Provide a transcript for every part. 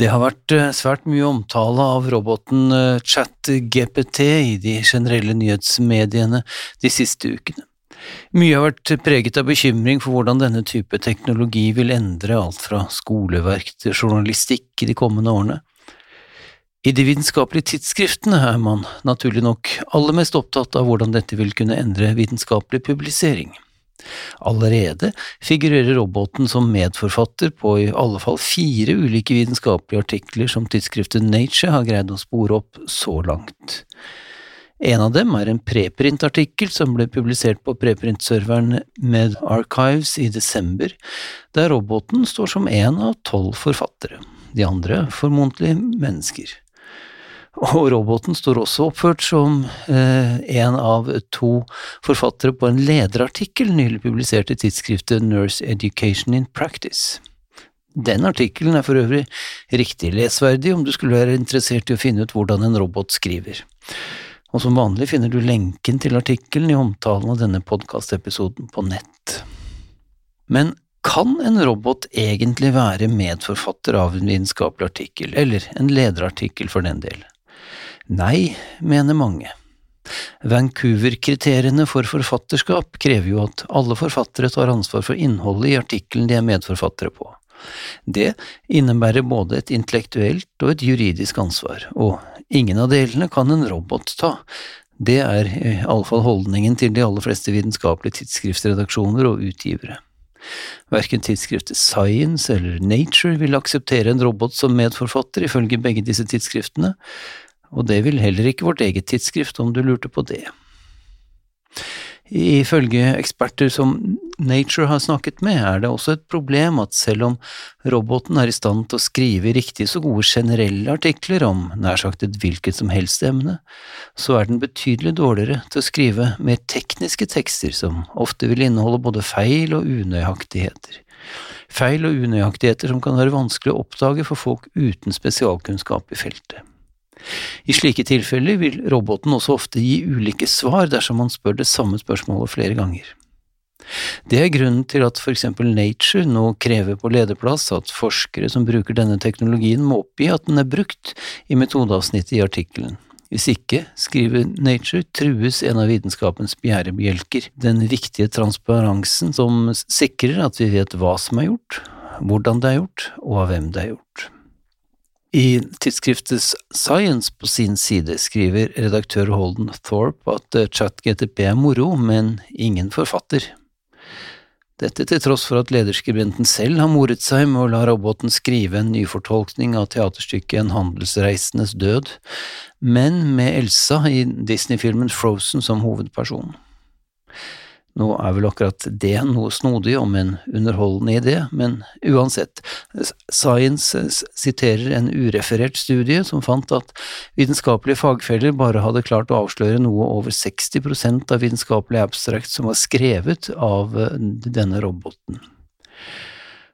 Det har vært eh, svært mye omtale av roboten eh, ChatGPT i de generelle nyhetsmediene de siste ukene. Mye har vært preget av bekymring for hvordan denne type teknologi vil endre alt fra skoleverk til journalistikk i de kommende årene. I de vitenskapelige tidsskriftene er man naturlig nok aller mest opptatt av hvordan dette vil kunne endre vitenskapelig publisering. Allerede figurerer roboten som medforfatter på i alle fall fire ulike vitenskapelige artikler som tidsskriftet Nature har greid å spore opp så langt. En av dem er en preprint-artikkel som ble publisert på preprint-serveren Med Archives i desember, der roboten står som en av tolv forfattere, de andre formodentlig mennesker. Og roboten står også oppført som eh, en av to forfattere på en lederartikkel nylig publisert i tidsskriftet Nurse Education in Practice. Den artikkelen er for øvrig riktig lesverdig om du skulle være interessert i å finne ut hvordan en robot skriver. Og som vanlig finner du lenken til artikkelen i omtalen av denne podkastepisoden på nett. Men kan en robot egentlig være medforfatter av en vitenskapelig artikkel, eller en lederartikkel for den del? Nei, mener mange. Vancouver-kriteriene for forfatterskap krever jo at alle forfattere tar ansvar for innholdet i artikkelen de er medforfattere på. Det innebærer både et intellektuelt og et juridisk ansvar, og ingen av delene kan en robot ta. Det er i alle fall holdningen til de aller fleste vitenskapelige tidsskriftsredaksjoner og utgivere. Verken tidsskriftet Science eller Nature vil akseptere en robot som medforfatter, ifølge begge disse tidsskriftene, og det vil heller ikke vårt eget tidsskrift, om du lurte på det. Ifølge eksperter som Nature har snakket med, er det også et problem at selv om roboten er i stand til å skrive riktig så gode generelle artikler om nær sagt et hvilket som helst emne, så er den betydelig dårligere til å skrive mer tekniske tekster som ofte vil inneholde både feil og unøyaktigheter. Feil og unøyaktigheter som kan være vanskelig å oppdage for folk uten spesialkunnskap i feltet. I slike tilfeller vil roboten også ofte gi ulike svar dersom man spør det samme spørsmålet flere ganger. Det er grunnen til at for eksempel Nature nå krever på lederplass at forskere som bruker denne teknologien må oppgi at den er brukt i metodeavsnittet i artikkelen. Hvis ikke, skriver Nature, trues en av vitenskapens bjærebjelker, den viktige transparensen som sikrer at vi vet hva som er gjort, hvordan det er gjort, og av hvem det er gjort. I tidsskriftet Science på sin side skriver redaktør Holden Thorpe at eh, ChatGTP er moro, men ingen forfatter. Dette til tross for at lederskribenten selv har moret seg med å la roboten skrive en nyfortolkning av teaterstykket En handelsreisendes død, men med Elsa i Disney-filmen Frozen som hovedperson. Nå er vel akkurat det noe snodig, om en underholdende idé, men uansett, Science siterer en ureferert studie som fant at vitenskapelige fagfeller bare hadde klart å avsløre noe over 60% av vitenskapelig abstrakt som var skrevet av denne roboten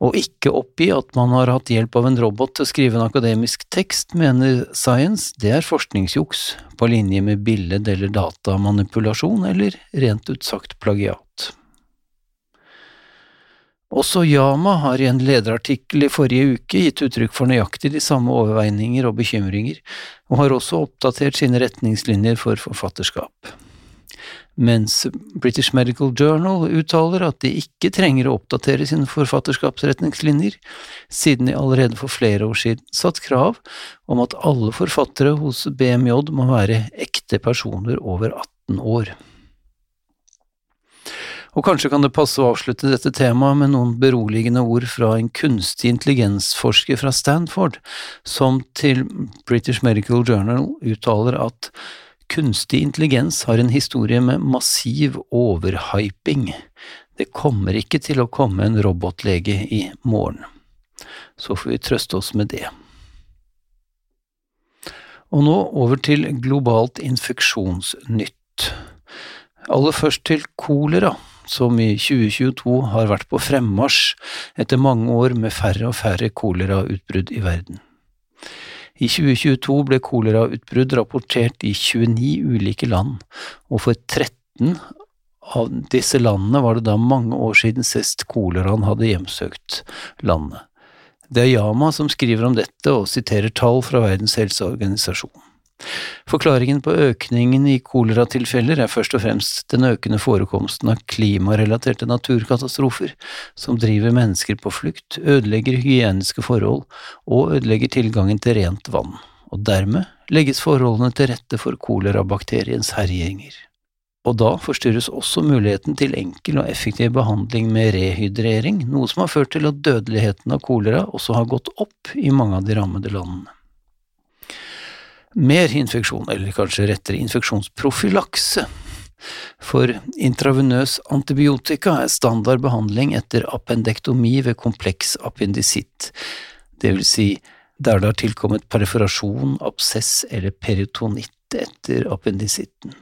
og ikke oppgi at man har hatt hjelp av en robot til å skrive en akademisk tekst, mener Science det er forskningsjuks, på linje med billed- eller datamanipulasjon, eller rent ut sagt plagiat. Også Yama har i en lederartikkel i forrige uke gitt uttrykk for nøyaktig de samme overveininger og bekymringer, og har også oppdatert sine retningslinjer for forfatterskap mens British Medical Journal uttaler at de ikke trenger å oppdatere sine forfatterskapsretningslinjer, siden de allerede for flere år siden satt krav om at alle forfattere hos BMJ må være ekte personer over 18 år. Og kanskje kan det passe å avslutte dette temaet med noen beroligende ord fra en kunstig intelligensforsker fra Stanford, som til British Medical Journal uttaler at Kunstig intelligens har en historie med massiv overhyping. Det kommer ikke til å komme en robotlege i morgen. Så får vi trøste oss med det. Og nå over til globalt infeksjonsnytt. Aller først til kolera, som i 2022 har vært på fremmarsj etter mange år med færre og færre kolerautbrudd i verden. I 2022 ble kolerautbrudd rapportert i 29 ulike land, og for 13 av disse landene var det da mange år siden sist koleraen hadde hjemsøkt landet. Det er Yama som skriver om dette og siterer tall fra Verdens helseorganisasjon. Forklaringen på økningen i koleratilfeller er først og fremst den økende forekomsten av klimarelaterte naturkatastrofer, som driver mennesker på flukt, ødelegger hygieniske forhold og ødelegger tilgangen til rent vann, og dermed legges forholdene til rette for kolerabakteriens herjinger og da forstyrres også muligheten til enkel og effektiv behandling med rehydrering, noe som har ført til at dødeligheten av kolera også har gått opp i mange av de rammede landene. Mer infeksjon, eller kanskje rettere infeksjonsprofylakse, for intravenøs antibiotika er standard behandling etter appendektomi ved kompleks appendisitt, det vil si der det har tilkommet perforasjon, absess eller peritonitt etter appendisitten.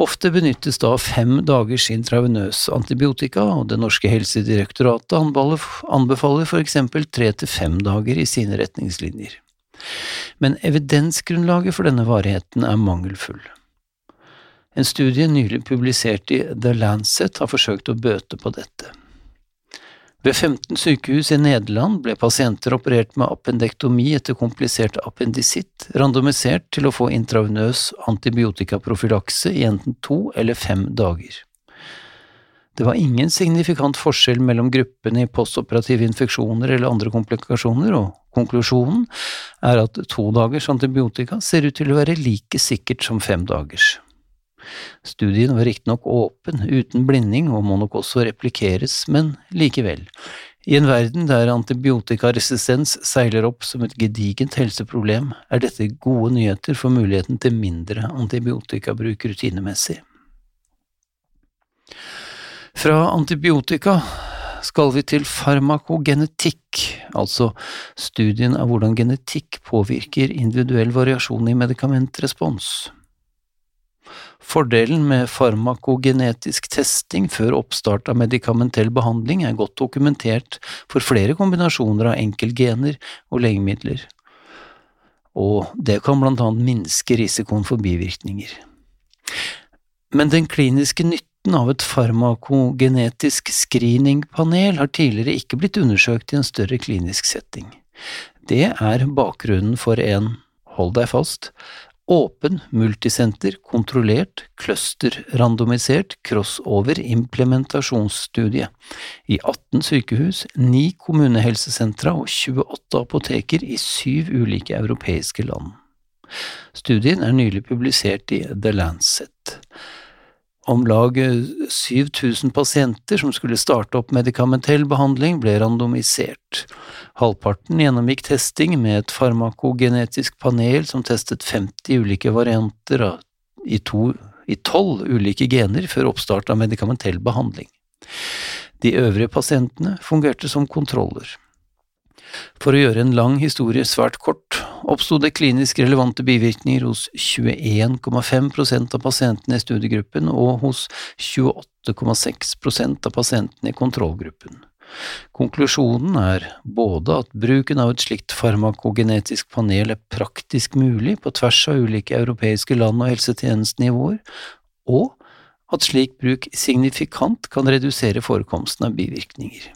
Ofte benyttes da fem dagers intravenøs antibiotika, og det norske helsedirektoratet anbefaler for eksempel tre til fem dager i sine retningslinjer. Men evidensgrunnlaget for denne varigheten er mangelfull. En studie nylig publisert i The Lancet har forsøkt å bøte på dette. Ved 15 sykehus i Nederland ble pasienter operert med appendektomi etter komplisert appendisitt, randomisert til å få intravenøs antibiotikaprofylakse i enten to eller fem dager. Det var ingen signifikant forskjell mellom gruppene i postoperative infeksjoner eller andre komplikasjoner, og konklusjonen er at to dagers antibiotika ser ut til å være like sikkert som fem dagers. Studien var riktignok åpen, uten blinding, og må nok også replikeres, men likevel. I en verden der antibiotikaresistens seiler opp som et gedigent helseproblem, er dette gode nyheter for muligheten til mindre antibiotikabruk rutinemessig. Fra antibiotika skal vi til farmakogenetikk, altså studien av hvordan genetikk påvirker individuell variasjon i medikamentrespons. Fordelen med farmakogenetisk testing før oppstart av medikamentell behandling er godt dokumentert for flere kombinasjoner av enkeltgener og legemidler, og det kan blant annet minske risikoen for bivirkninger. Men den kliniske nytten av et farmakogenetisk screeningpanel har tidligere ikke blitt undersøkt i en større klinisk setting. Det er bakgrunnen for en, hold deg fast, Åpen, multisenter, kontrollert, cluster-randomisert crossover implementasjonsstudie i 18 sykehus, 9 kommunehelsesentra og 28 apoteker i syv ulike europeiske land. Studien er nylig publisert i The Lancet. Om lag 7000 pasienter som skulle starte opp medikamentell behandling, ble randomisert. Halvparten gjennomgikk testing med et farmakogenetisk panel som testet 50 ulike varianter i, tolv i 12 ulike gener før oppstart av medikamentell behandling. De øvrige pasientene fungerte som kontroller. For å gjøre en lang historie svært kort, oppsto det klinisk relevante bivirkninger hos 21,5% av pasientene i studiegruppen og hos 28,6% av pasientene i kontrollgruppen. Konklusjonen er både at bruken av et slikt farmakogenetisk panel er praktisk mulig på tvers av ulike europeiske land og helsetjenestenivåer, og at slik bruk signifikant kan redusere forekomsten av bivirkninger.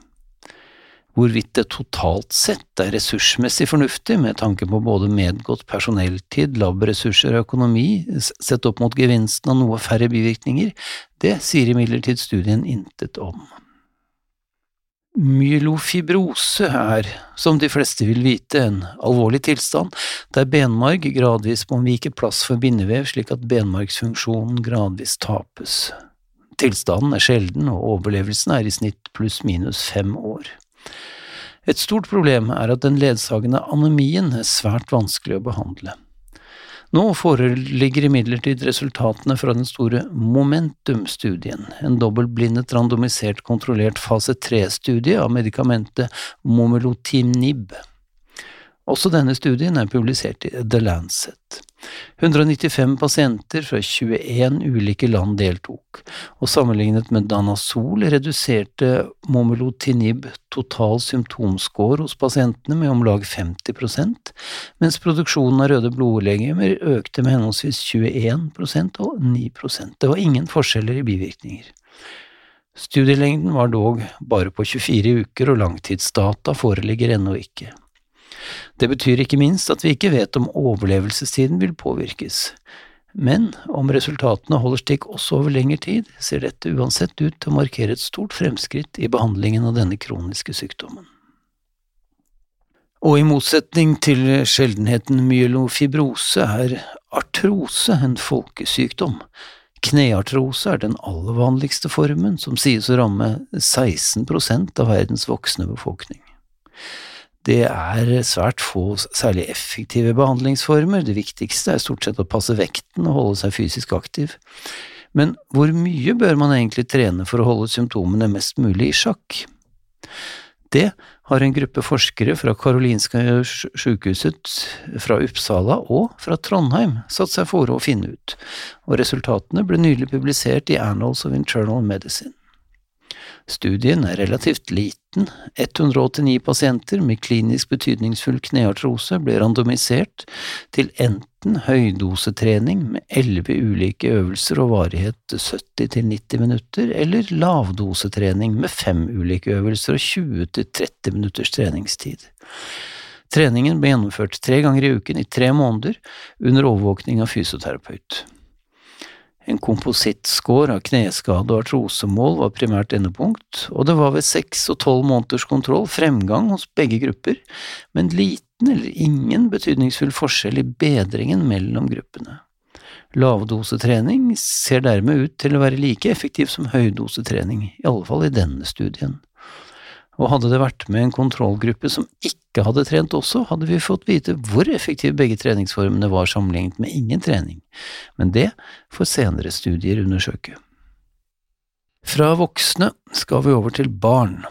Hvorvidt det totalt sett er ressursmessig fornuftig med tanke på både medgått personelltid, labressurser og økonomi, sett opp mot gevinsten av noe færre bivirkninger, det sier imidlertid studien intet om. Myelofibrose er, som de fleste vil vite, en alvorlig tilstand der benmarg gradvis må vike plass for bindevev slik at benmargsfunksjonen gradvis tapes. Tilstanden er sjelden, og overlevelsen er i snitt pluss-minus fem år. Et stort problem er at den ledsagende anemien er svært vanskelig å behandle. Nå foreligger imidlertid resultatene fra den store Momentum-studien, en dobbeltblindet, randomisert, kontrollert fase 3-studie av medikamentet Momelotinib. Også denne studien er publisert i The Lancet. 195 pasienter fra 21 ulike land deltok, og sammenlignet med Danazol reduserte momelotinib total symptomscore hos pasientene med om lag 50% mens produksjonen av røde blodlegemer økte med henholdsvis 21% og 9% Det var ingen forskjeller i bivirkninger. Studielengden var dog bare på 24 uker, og langtidsdata foreligger ennå ikke. Det betyr ikke minst at vi ikke vet om overlevelsestiden vil påvirkes, men om resultatene holder stikk også over lengre tid, ser dette uansett ut til å markere et stort fremskritt i behandlingen av denne kroniske sykdommen. Og i motsetning til sjeldenheten myelofibrose er artrose en folkesykdom. Kneartrose er den aller vanligste formen, som sies å ramme 16 av verdens voksne befolkning. Det er svært få særlig effektive behandlingsformer, det viktigste er stort sett å passe vekten og holde seg fysisk aktiv. Men hvor mye bør man egentlig trene for å holde symptomene mest mulig i sjakk? Det har en gruppe forskere fra Karolinska sykehuset fra Uppsala og fra Trondheim satt seg for å finne ut, og resultatene ble nylig publisert i Annals of Internal Medicine. Studien er relativt liten, 189 pasienter med klinisk betydningsfull kneartrose ble randomisert til enten høydosetrening med elleve ulike øvelser og varighet 70–90 minutter, eller lavdosetrening med fem ulike øvelser og 20–30 minutters treningstid. Treningen ble gjennomført tre ganger i uken i tre måneder under overvåkning av fysioterapeut. En komposittscore av kneskade og artrosemål var primært endepunkt, og det var ved seks og tolv måneders kontroll fremgang hos begge grupper, men liten eller ingen betydningsfull forskjell i bedringen mellom gruppene. Lavdosetrening ser dermed ut til å være like effektiv som høydosetrening, i alle fall i denne studien og hadde det vært med en kontrollgruppe som ikke hadde trent også, hadde vi fått vite hvor effektive begge treningsformene var sammenlignet med ingen trening, men det får senere studier undersøke. Fra voksne skal vi over til barn.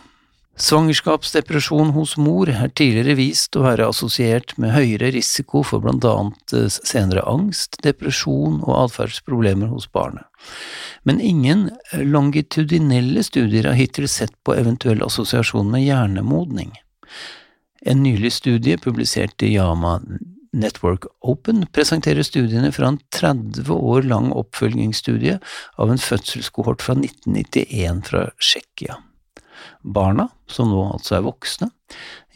Svangerskapsdepresjon hos mor er tidligere vist å være assosiert med høyere risiko for blant annet eh, senere angst, depresjon og atferdsproblemer hos barnet. Men ingen longitudinelle studier har hittil sett på eventuell assosiasjon med hjernemodning. En nylig studie publisert i Yama Network Open presenterer studiene fra en 30 år lang oppfølgingsstudie av en fødselskohort fra 1991 fra Tsjekkia. Barna, som nå altså er voksne,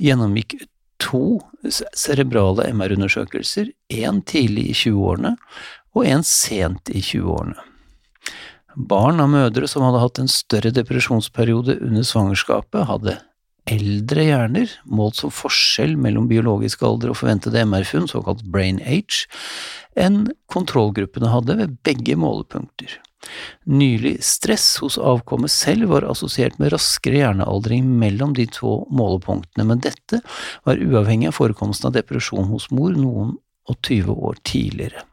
gjennomgikk to cerebrale MR-undersøkelser, én tidlig i 20-årene og én sent i 20-årene. Barn av mødre som hadde hatt en større depresjonsperiode under svangerskapet, hadde eldre hjerner, målt som forskjell mellom biologisk alder og forventede MR-funn, såkalt brain age, enn kontrollgruppene hadde ved begge målepunkter. Nylig stress hos avkommet selv var assosiert med raskere hjernealdring mellom de to målepunktene, men dette var uavhengig av forekomsten av depresjon hos mor noen og tyve år tidligere.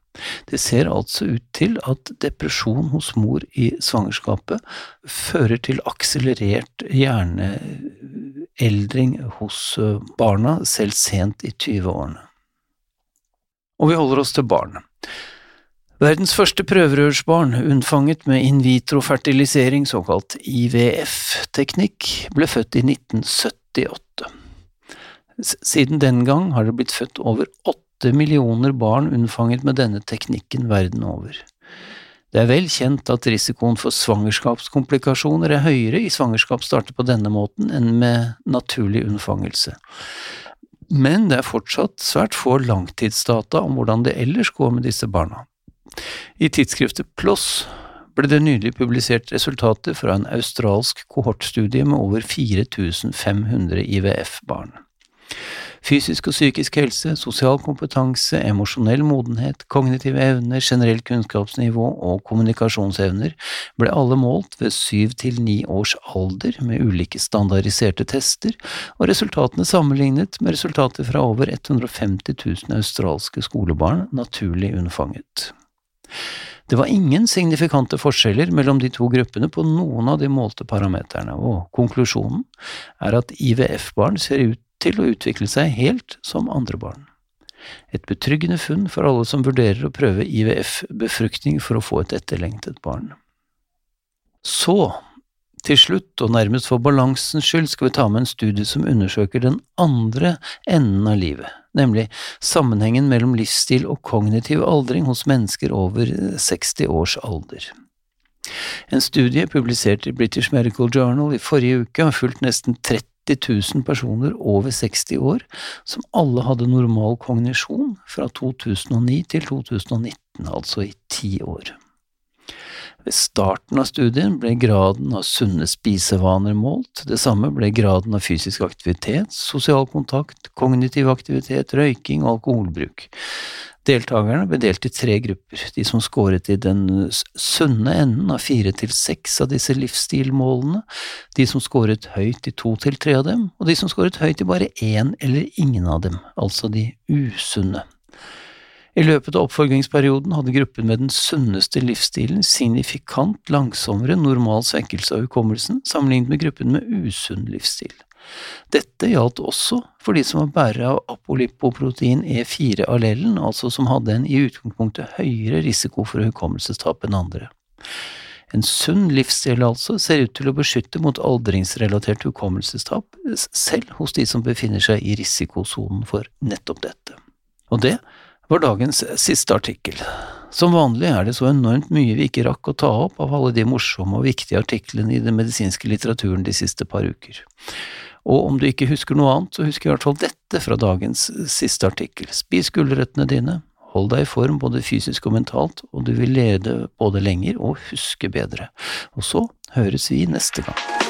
Det ser altså ut til at depresjon hos mor i svangerskapet fører til akselerert hjerneeldring hos eh, barna, selv sent i 20-årene. Og vi holder oss til barn. Verdens første prøverørsbarn, unnfanget med in vitro-fertilisering, såkalt IVF-teknikk, ble født i 1978. Siden den gang har det blitt født over åtte millioner barn unnfanget med denne teknikken verden over. Det er vel kjent at risikoen for svangerskapskomplikasjoner er høyere i svangerskap startet på denne måten enn med naturlig unnfangelse. Men det er fortsatt svært få langtidsdata om hvordan det ellers går med disse barna. I tidsskriftet PLOS ble det nylig publisert resultater fra en australsk kohortstudie med over 4500 IVF-barn. Fysisk og psykisk helse, sosial kompetanse, emosjonell modenhet, kognitive evner, generelt kunnskapsnivå og kommunikasjonsevner ble alle målt ved syv til ni års alder med ulike standardiserte tester, og resultatene sammenlignet med resultater fra over 150 000 australske skolebarn naturlig unnfanget. Det var ingen signifikante forskjeller mellom de to gruppene på noen av de målte parameterne, og konklusjonen er at IVF-barn ser ut til å utvikle seg helt som andre barn. Et betryggende funn for alle som vurderer å prøve IVF-befruktning for å få et etterlengtet barn. Så, til slutt, og nærmest for balansens skyld, skal vi ta med en studie som undersøker den andre enden av livet, nemlig sammenhengen mellom livsstil og kognitiv aldring hos mennesker over 60 års alder. En studie publisert i British Medical Journal i forrige uke har fulgt nesten 30 000 personer over 60 år som alle hadde normal kognisjon fra 2009 til 2019, altså i ti år. Ved starten av studien ble graden av sunne spisevaner målt, det samme ble graden av fysisk aktivitet, sosial kontakt, kognitiv aktivitet, røyking og alkoholbruk. Deltakerne ble delt i tre grupper, de som skåret i den sunne enden av fire til seks av disse livsstilmålene, de som skåret høyt i to til tre av dem, og de som skåret høyt i bare én eller ingen av dem, altså de usunne. I løpet av oppfølgingsperioden hadde gruppen med den sunneste livsstilen signifikant langsommere normal svekkelse av hukommelsen sammenlignet med gruppen med usunn livsstil. Dette gjaldt også for de som var bærere av apolipoprotein E4-allelen, altså som hadde en i utgangspunktet høyere risiko for hukommelsestap enn andre. En sunn livsstil altså ser ut til å beskytte mot aldringsrelatert hukommelsestap, selv hos de som befinner seg i risikosonen for nettopp dette. Og det var dagens siste artikkel. Som vanlig er det så enormt mye vi ikke rakk å ta opp av alle de morsomme og viktige artiklene i den medisinske litteraturen de siste par uker. Og om du ikke husker noe annet, så husker i hvert fall dette fra dagens siste artikkel. Spis gulrøttene dine, hold deg i form både fysisk og mentalt, og du vil lede både lenger og huske bedre. Og så høres vi neste gang.